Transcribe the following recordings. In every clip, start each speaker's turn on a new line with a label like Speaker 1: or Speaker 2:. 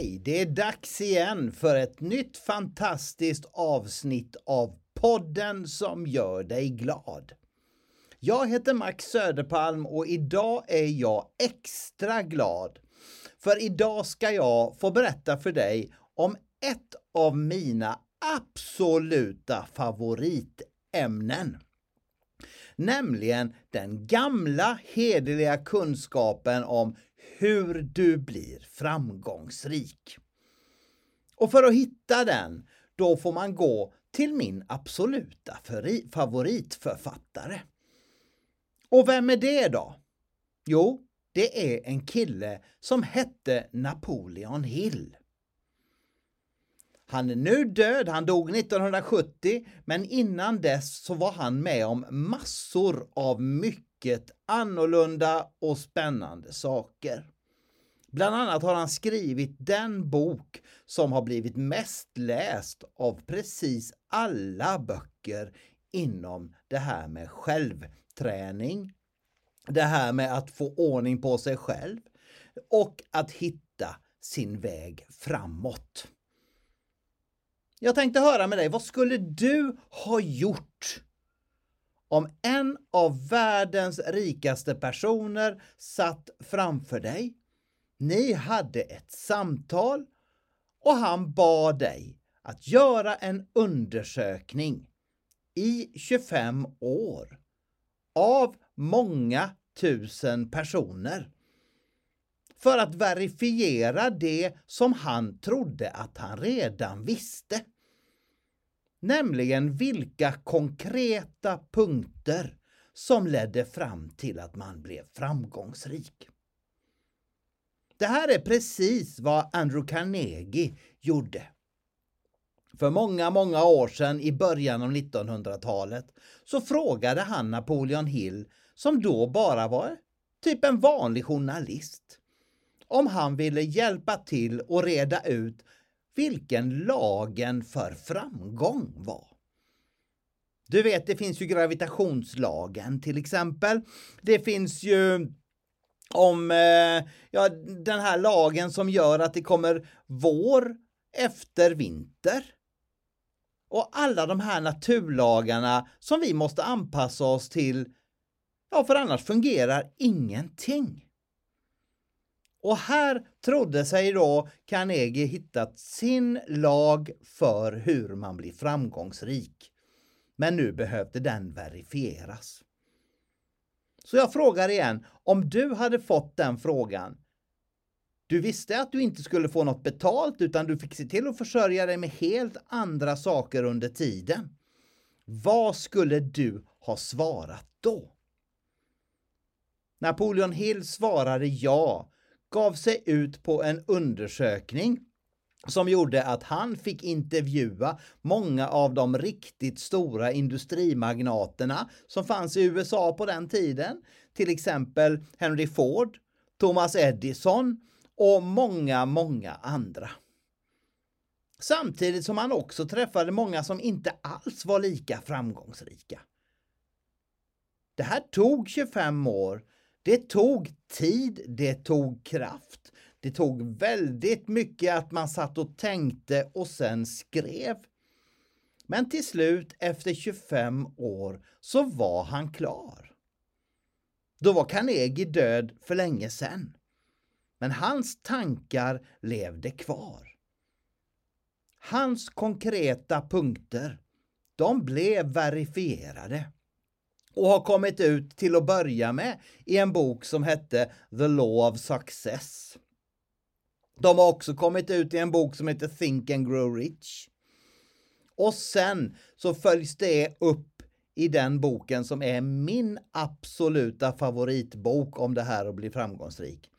Speaker 1: Hej! Det är dags igen för ett nytt fantastiskt avsnitt av podden som gör dig glad. Jag heter Max Söderpalm och idag är jag extra glad. För idag ska jag få berätta för dig om ett av mina absoluta favoritämnen. Nämligen den gamla hederliga kunskapen om hur du blir framgångsrik. Och för att hitta den, då får man gå till min absoluta favoritförfattare. Och vem är det då? Jo, det är en kille som hette Napoleon Hill. Han är nu död, han dog 1970, men innan dess så var han med om massor av mycket annorlunda och spännande saker. Bland annat har han skrivit den bok som har blivit mest läst av precis alla böcker inom det här med självträning, det här med att få ordning på sig själv och att hitta sin väg framåt. Jag tänkte höra med dig, vad skulle du ha gjort om en av världens rikaste personer satt framför dig? Ni hade ett samtal och han bad dig att göra en undersökning i 25 år av många tusen personer för att verifiera det som han trodde att han redan visste. Nämligen vilka konkreta punkter som ledde fram till att man blev framgångsrik. Det här är precis vad Andrew Carnegie gjorde. För många, många år sedan i början av 1900-talet så frågade han Napoleon Hill, som då bara var typ en vanlig journalist, om han ville hjälpa till att reda ut vilken lagen för framgång var. Du vet, det finns ju gravitationslagen till exempel. Det finns ju om eh, ja, den här lagen som gör att det kommer vår efter vinter. Och alla de här naturlagarna som vi måste anpassa oss till, ja för annars fungerar ingenting. Och här trodde sig då Carnegie hittat sin lag för hur man blir framgångsrik. Men nu behövde den verifieras. Så jag frågar igen, om du hade fått den frågan, du visste att du inte skulle få något betalt utan du fick se till att försörja dig med helt andra saker under tiden. Vad skulle du ha svarat då? Napoleon Hill svarade ja, gav sig ut på en undersökning som gjorde att han fick intervjua många av de riktigt stora industrimagnaterna som fanns i USA på den tiden. Till exempel Henry Ford, Thomas Edison och många, många andra. Samtidigt som han också träffade många som inte alls var lika framgångsrika. Det här tog 25 år. Det tog tid, det tog kraft. Det tog väldigt mycket att man satt och tänkte och sen skrev. Men till slut, efter 25 år, så var han klar. Då var Carnegie död för länge sedan. Men hans tankar levde kvar. Hans konkreta punkter, de blev verifierade och har kommit ut till att börja med i en bok som hette The Law of Success. De har också kommit ut i en bok som heter Think and Grow Rich. Och sen så följs det upp i den boken som är min absoluta favoritbok om det här att bli framgångsrik.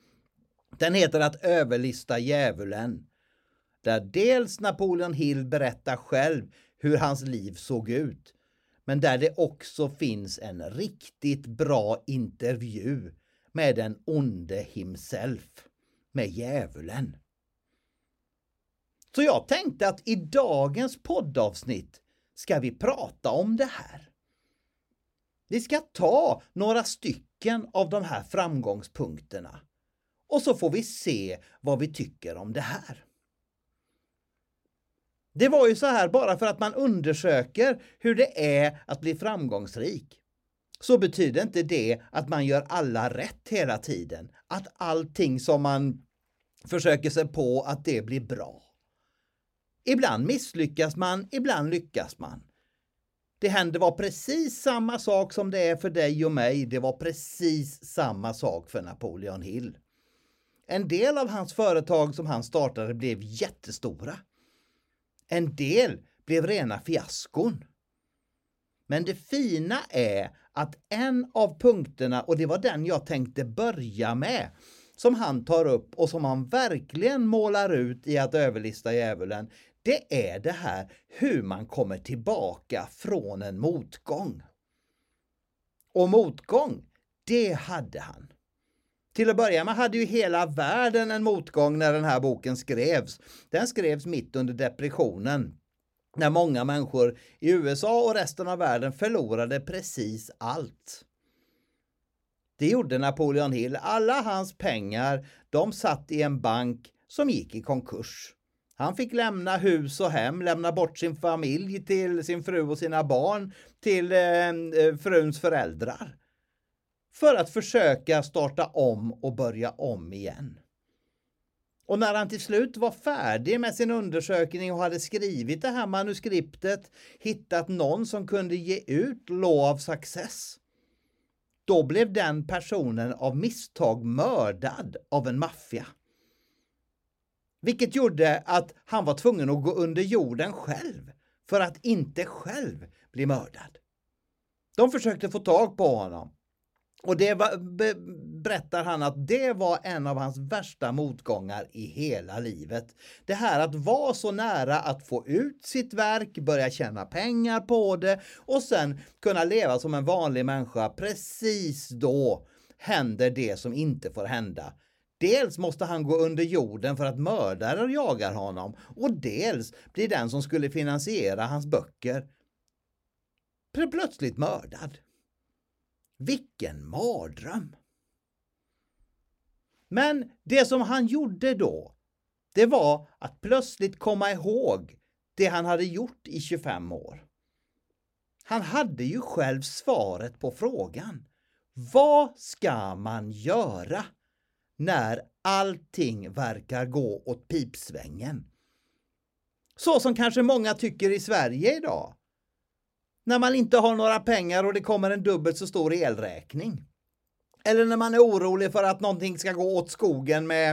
Speaker 1: Den heter Att överlista djävulen. Där dels Napoleon Hill berättar själv hur hans liv såg ut, men där det också finns en riktigt bra intervju med den onde himself, med djävulen. Så jag tänkte att i dagens poddavsnitt ska vi prata om det här. Vi ska ta några stycken av de här framgångspunkterna och så får vi se vad vi tycker om det här. Det var ju så här, bara för att man undersöker hur det är att bli framgångsrik, så betyder inte det att man gör alla rätt hela tiden. Att allting som man försöker sig på, att det blir bra. Ibland misslyckas man, ibland lyckas man. Det hände var precis samma sak som det är för dig och mig. Det var precis samma sak för Napoleon Hill. En del av hans företag som han startade blev jättestora. En del blev rena fiaskon. Men det fina är att en av punkterna, och det var den jag tänkte börja med, som han tar upp och som han verkligen målar ut i att överlista djävulen, det är det här hur man kommer tillbaka från en motgång. Och motgång, det hade han. Till att börja med hade ju hela världen en motgång när den här boken skrevs. Den skrevs mitt under depressionen. När många människor i USA och resten av världen förlorade precis allt. Det gjorde Napoleon Hill. Alla hans pengar, de satt i en bank som gick i konkurs. Han fick lämna hus och hem, lämna bort sin familj till sin fru och sina barn, till eh, eh fruns föräldrar för att försöka starta om och börja om igen. Och när han till slut var färdig med sin undersökning och hade skrivit det här manuskriptet, hittat någon som kunde ge ut Law of Success, då blev den personen av misstag mördad av en maffia. Vilket gjorde att han var tvungen att gå under jorden själv för att inte själv bli mördad. De försökte få tag på honom och det var, be, berättar han att det var en av hans värsta motgångar i hela livet. Det här att vara så nära att få ut sitt verk, börja tjäna pengar på det och sen kunna leva som en vanlig människa. Precis då händer det som inte får hända. Dels måste han gå under jorden för att mördare jagar honom och dels blir den som skulle finansiera hans böcker plötsligt mördad. Vilken mardröm! Men det som han gjorde då, det var att plötsligt komma ihåg det han hade gjort i 25 år. Han hade ju själv svaret på frågan. Vad ska man göra när allting verkar gå åt pipsvängen? Så som kanske många tycker i Sverige idag när man inte har några pengar och det kommer en dubbelt så stor elräkning. Eller när man är orolig för att någonting ska gå åt skogen med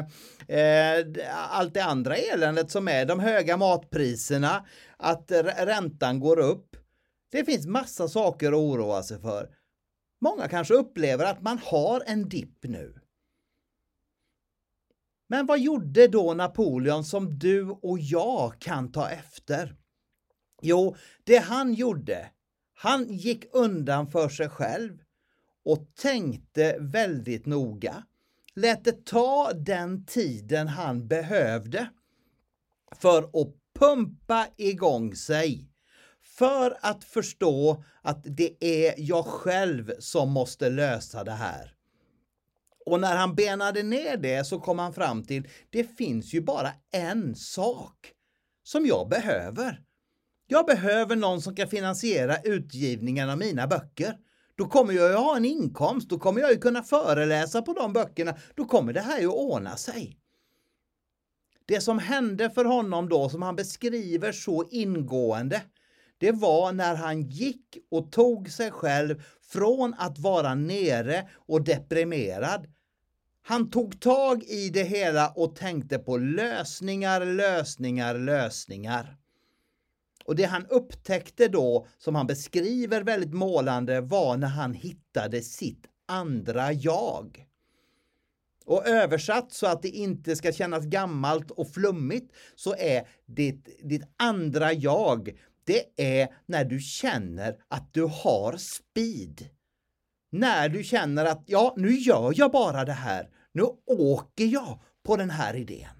Speaker 1: eh, allt det andra eländet som är, de höga matpriserna, att räntan går upp. Det finns massa saker att oroa sig för. Många kanske upplever att man har en dipp nu. Men vad gjorde då Napoleon som du och jag kan ta efter? Jo, det han gjorde, han gick undan för sig själv och tänkte väldigt noga. Lät det ta den tiden han behövde för att pumpa igång sig. För att förstå att det är jag själv som måste lösa det här. Och när han benade ner det så kom han fram till det finns ju bara en sak som jag behöver. Jag behöver någon som kan finansiera utgivningen av mina böcker. Då kommer jag ju ha en inkomst, då kommer jag ju kunna föreläsa på de böckerna, då kommer det här ju ordna sig. Det som hände för honom då, som han beskriver så ingående, det var när han gick och tog sig själv från att vara nere och deprimerad. Han tog tag i det hela och tänkte på lösningar, lösningar, lösningar. Och det han upptäckte då, som han beskriver väldigt målande, var när han hittade sitt andra jag. Och översatt så att det inte ska kännas gammalt och flummigt så är ditt, ditt andra jag, det är när du känner att du har speed. När du känner att ja, nu gör jag bara det här. Nu åker jag på den här idén.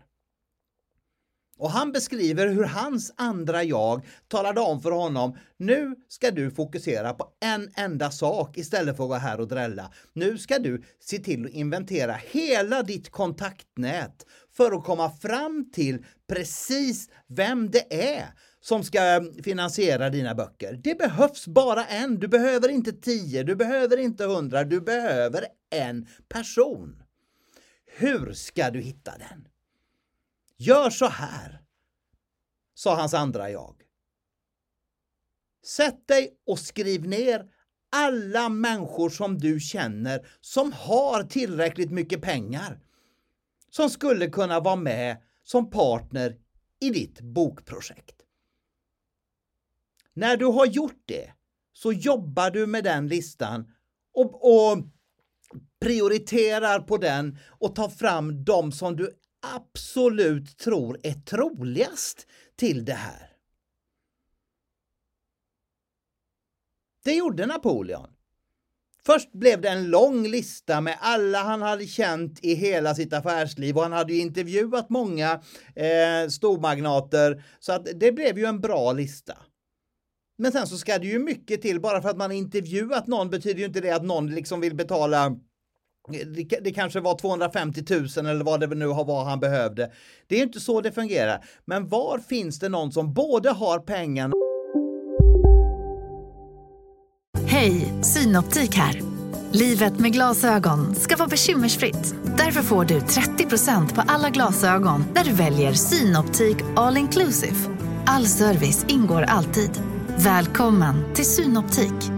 Speaker 1: Och han beskriver hur hans andra jag talade om för honom, nu ska du fokusera på en enda sak istället för att gå här och drälla. Nu ska du se till att inventera hela ditt kontaktnät för att komma fram till precis vem det är som ska finansiera dina böcker. Det behövs bara en, du behöver inte tio, du behöver inte hundra, du behöver en person. Hur ska du hitta den? Gör så här, sa hans andra jag. Sätt dig och skriv ner alla människor som du känner som har tillräckligt mycket pengar som skulle kunna vara med som partner i ditt bokprojekt. När du har gjort det så jobbar du med den listan och, och prioriterar på den och tar fram de som du absolut tror är troligast till det här. Det gjorde Napoleon. Först blev det en lång lista med alla han hade känt i hela sitt affärsliv och han hade ju intervjuat många eh, stormagnater så att det blev ju en bra lista. Men sen så ska det ju mycket till. Bara för att man intervjuat någon betyder ju inte det att någon liksom vill betala det, kanske var 250 000 eller vad det nu var han behövde. Det är inte så det fungerar. Men var finns det någon som både har pengarna
Speaker 2: Hej, Synoptik här. Livet med glasögon ska vara bekymmersfritt. Därför får du 30% på alla glasögon när du väljer Synoptik All Inclusive. All service ingår alltid. Välkommen till Synoptik.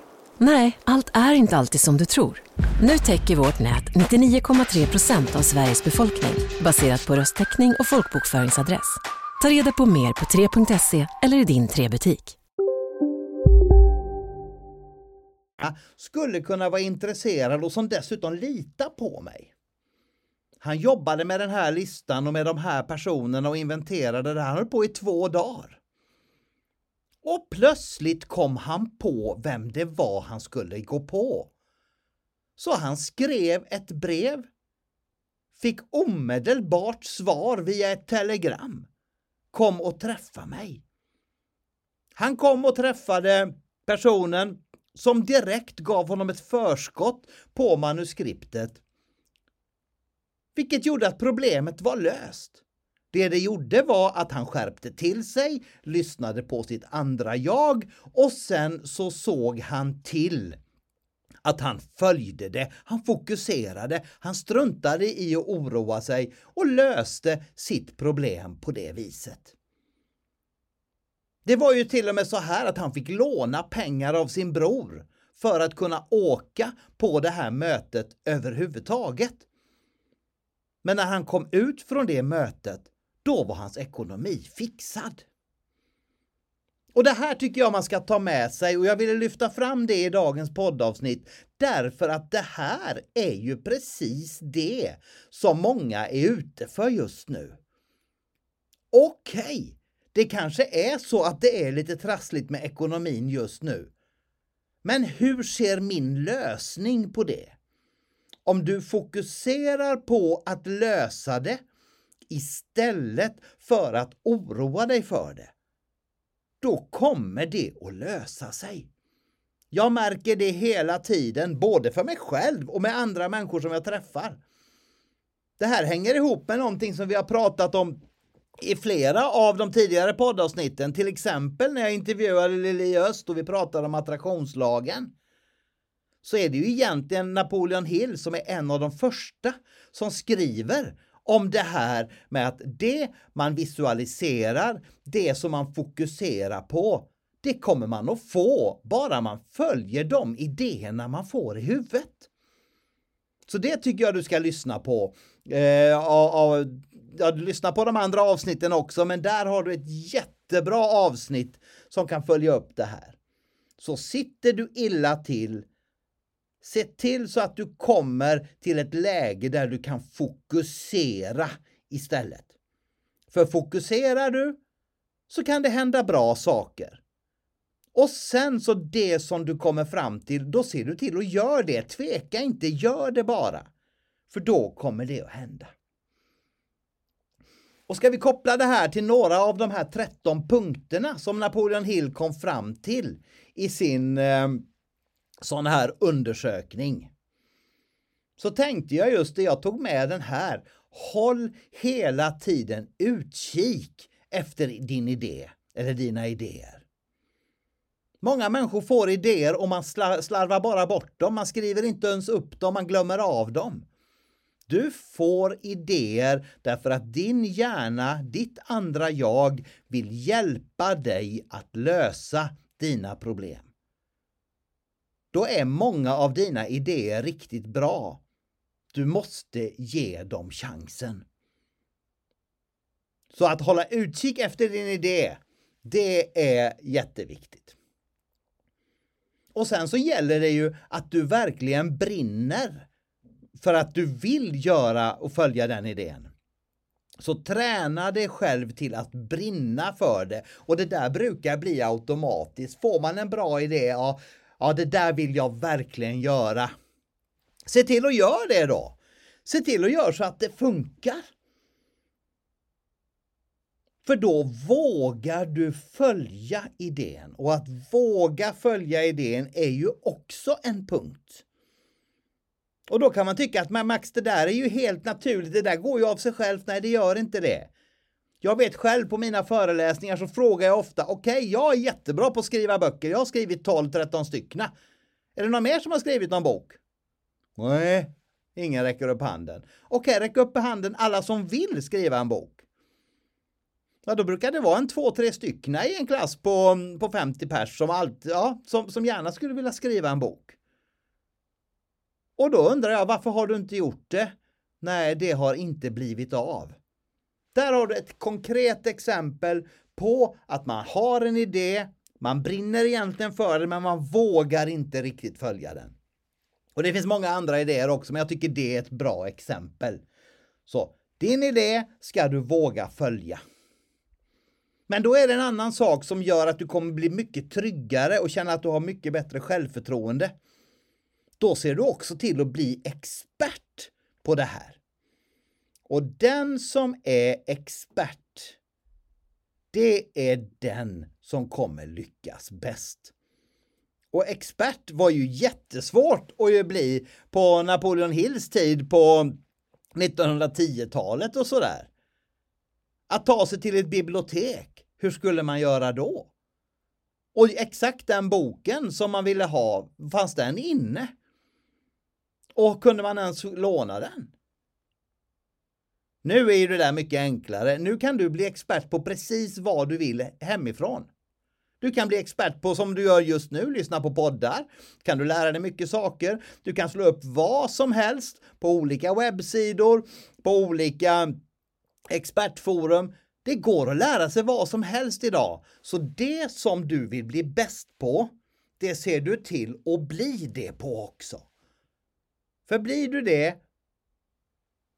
Speaker 3: Nej, allt är inte alltid som du tror. Nu täcker vårt nät 99,3 procent av Sveriges befolkning baserat på röstteckning och folkbokföringsadress. Ta reda på mer på 3.se eller i din 3-butik.
Speaker 1: skulle kunna vara intresserad och som dessutom litar på mig. Han jobbade med den här listan och med de här personerna och inventerade det. Han höll på i två dagar. Och plötsligt kom han på vem det var han skulle gå på. Så han skrev ett brev, fick omedelbart svar via ett telegram. Kom och träffa mig. Han kom och träffade personen som direkt gav honom ett förskott på manuskriptet. Vilket gjorde att problemet var löst. Det det gjorde var att han skärpte till sig, lyssnade på sitt andra jag och sen så såg han till att han följde det, han fokuserade, han struntade i att oroa sig och löste sitt problem på det viset. Det var ju till och med så här att han fick låna pengar av sin bror för att kunna åka på det här mötet överhuvudtaget. Men när han kom ut från det mötet, då var hans ekonomi fixad. Och det här tycker jag man ska ta med sig och jag ville lyfta fram det i dagens poddavsnitt därför att det här är ju precis det som många är ute för just nu. Okej, okay, det kanske är så att det är lite trassligt med ekonomin just nu. Men hur ser min lösning på det? Om du fokuserar på att lösa det istället för att oroa dig för det, då kommer det att lösa sig. Jag märker det hela tiden, både för mig själv och med andra människor som jag träffar. Det här hänger ihop med någonting som vi har pratat om i flera av de tidigare poddavsnitten, till exempel när jag intervjuade Lili Öst och vi pratade om attraktionslagen, så är det ju egentligen Napoleon Hill som är en av de första som skriver om det här med att det man visualiserar, det som man fokuserar på, det kommer man att få bara man följer de idéerna man får i huvudet. Så det tycker jag du ska lyssna på. Eh, och, och, ja, lyssna på de andra avsnitten också, men där har du ett jättebra avsnitt som kan följa upp det här. Så sitter du illa till, se till så att du kommer till ett läge där du kan fokusera istället. För fokuserar du så kan det hända bra saker. Och sen så det som du kommer fram till, då ser du till att göra det. Tveka inte, gör det bara. För då kommer det att hända. Och ska vi koppla det här till några av de här 13 punkterna som Napoleon Hill kom fram till i sin eh, sån här undersökning. Så tänkte jag just det, jag tog med den här. Håll hela tiden utkik efter din idé eller dina idéer. Många människor får idéer och man slarvar bara bort dem. Man skriver inte ens upp dem, man glömmer av dem. Du får idéer därför att din hjärna, ditt andra jag, vill hjälpa dig att lösa dina problem. Då är många av dina idéer riktigt bra. Du måste ge dem chansen. Så att hålla utkik efter din idé, det är jätteviktigt. Och sen så gäller det ju att du verkligen brinner för att du vill göra och följa den idén. Så träna dig själv till att brinna för det och det där brukar bli automatiskt. Får man en bra idé, ja, ja det där vill jag verkligen göra. Se till att göra det då. Se till att göra så att det funkar. För då vågar du följa idén och att våga följa idén är ju också en punkt. Och då kan man tycka att men Max, det där är ju helt naturligt, det där går ju av sig självt. Nej, det gör inte det. Jag vet själv på mina föreläsningar så frågar jag ofta, okej, okay, jag är jättebra på att skriva böcker, jag har skrivit 12-13 styckna. Är det någon mer som har skrivit någon bok? Nej, ingen räcker upp handen. Okej, okay, räck upp handen alla som vill skriva en bok. Ja, då brukar det vara en två, tre stycken i en klass på, på 50 pers som, alltid, ja, som, som gärna skulle vilja skriva en bok. Och då undrar jag, varför har du inte gjort det? Nej, det har inte blivit av. Där har du ett konkret exempel på att man har en idé, man brinner egentligen för den, men man vågar inte riktigt följa den. Och det finns många andra idéer också, men jag tycker det är ett bra exempel. Så din idé ska du våga följa. Men då är det en annan sak som gör att du kommer bli mycket tryggare och känna att du har mycket bättre självförtroende. Då ser du också till att bli expert på det här. Och den som är expert, det är den som kommer lyckas bäst. Och expert var ju jättesvårt att bli på Napoleon Hills tid på 1910-talet och sådär. Att ta sig till ett bibliotek, hur skulle man göra då? Och exakt den boken som man ville ha, fanns den inne? Och kunde man ens låna den? Nu är ju det där mycket enklare. Nu kan du bli expert på precis vad du vill hemifrån. Du kan bli expert på, som du gör just nu, lyssna på poddar. Kan du lära dig mycket saker. Du kan slå upp vad som helst på olika webbsidor, på olika expertforum. Det går att lära sig vad som helst idag. Så det som du vill bli bäst på, det ser du till att bli det på också. För blir du det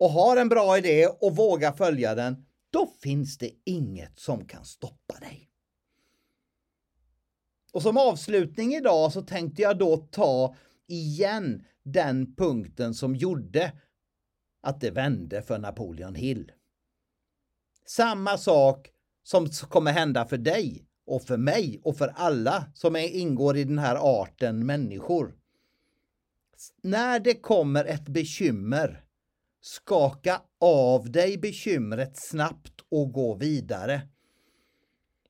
Speaker 1: och har en bra idé och vågar följa den, då finns det inget som kan stoppa dig. Och som avslutning idag så tänkte jag då ta igen den punkten som gjorde att det vände för Napoleon Hill. Samma sak som kommer hända för dig och för mig och för alla som ingår i den här arten människor. När det kommer ett bekymmer, skaka av dig bekymret snabbt och gå vidare.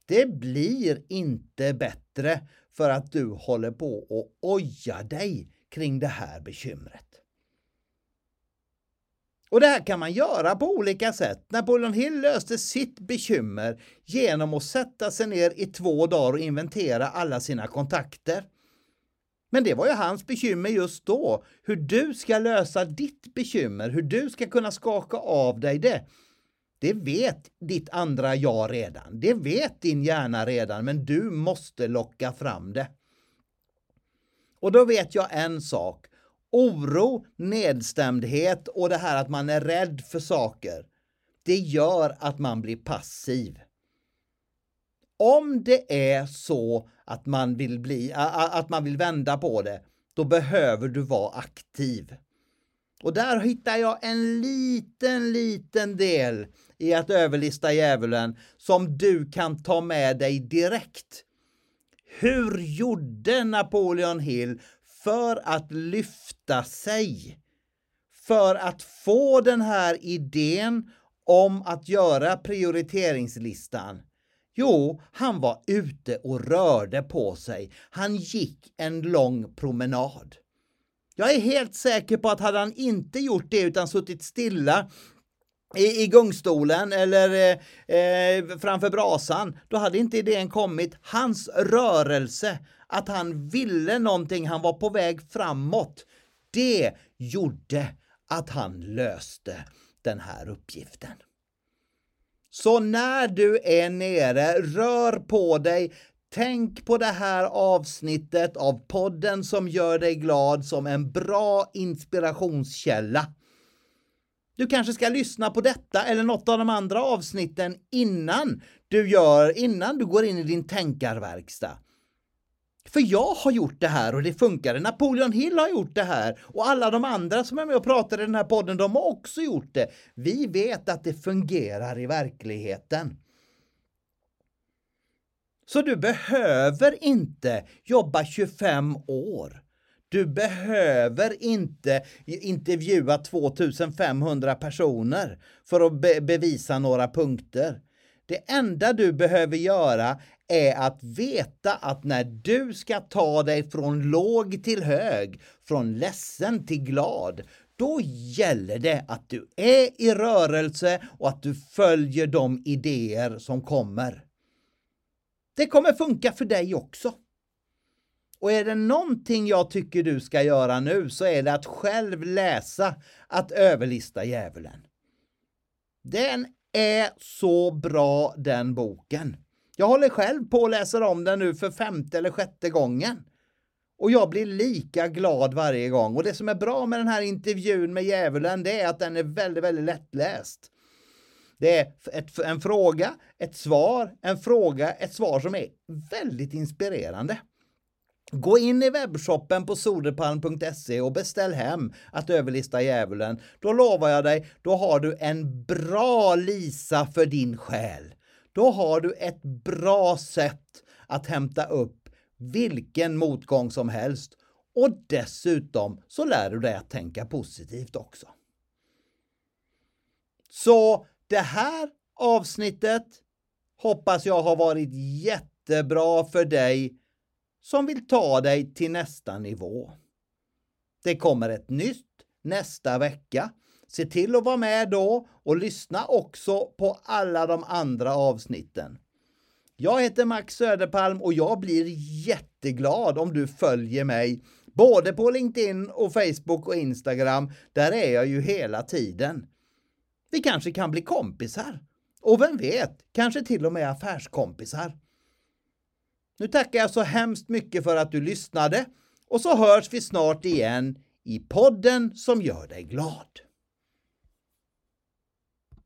Speaker 1: Det blir inte bättre för att du håller på och oja dig kring det här bekymret. Och det här kan man göra på olika sätt. Napoleon Hill löste sitt bekymmer genom att sätta sig ner i två dagar och inventera alla sina kontakter. Men det var ju hans bekymmer just då. Hur du ska lösa ditt bekymmer, hur du ska kunna skaka av dig det. Det vet ditt andra jag redan. Det vet din hjärna redan, men du måste locka fram det. Och då vet jag en sak. Oro, nedstämdhet och det här att man är rädd för saker. Det gör att man blir passiv. Om det är så att man vill, bli, att man vill vända på det, då behöver du vara aktiv. Och där hittar jag en liten, liten del i att överlista djävulen som du kan ta med dig direkt. Hur gjorde Napoleon Hill för att lyfta sig? För att få den här idén om att göra prioriteringslistan? Jo, han var ute och rörde på sig. Han gick en lång promenad. Jag är helt säker på att hade han inte gjort det utan suttit stilla i, i gungstolen eller eh, eh, framför brasan, då hade inte idén kommit. Hans rörelse, att han ville någonting, han var på väg framåt, det gjorde att han löste den här uppgiften. Så när du är nere, rör på dig, Tänk på det här avsnittet av podden som gör dig glad som en bra inspirationskälla. Du kanske ska lyssna på detta eller något av de andra avsnitten innan du gör, innan du går in i din tänkarverkstad. För jag har gjort det här och det funkade. Napoleon Hill har gjort det här och alla de andra som är med och pratar i den här podden, de har också gjort det. Vi vet att det fungerar i verkligheten. Så du behöver inte jobba 25 år. Du behöver inte intervjua 2500 personer för att be bevisa några punkter. Det enda du behöver göra är att veta att när du ska ta dig från låg till hög, från ledsen till glad, då gäller det att du är i rörelse och att du följer de idéer som kommer. Det kommer funka för dig också. Och är det någonting jag tycker du ska göra nu så är det att själv läsa Att överlista djävulen. Den är så bra den boken. Jag håller själv på att läsa om den nu för femte eller sjätte gången. Och jag blir lika glad varje gång. Och det som är bra med den här intervjun med djävulen, det är att den är väldigt, väldigt lättläst. Det är ett, en fråga, ett svar, en fråga, ett svar som är väldigt inspirerande. Gå in i webbshoppen på soderpalm.se och beställ hem att överlista djävulen. Då lovar jag dig, då har du en bra Lisa för din själ. Då har du ett bra sätt att hämta upp vilken motgång som helst och dessutom så lär du dig att tänka positivt också. Så det här avsnittet hoppas jag har varit jättebra för dig som vill ta dig till nästa nivå. Det kommer ett nytt nästa vecka. Se till att vara med då och lyssna också på alla de andra avsnitten. Jag heter Max Söderpalm och jag blir jätteglad om du följer mig både på LinkedIn och Facebook och Instagram. Där är jag ju hela tiden. Vi kanske kan bli kompisar. Och vem vet, kanske till och med affärskompisar. Nu tackar jag så hemskt mycket för att du lyssnade och så hörs vi snart igen i podden som gör dig glad.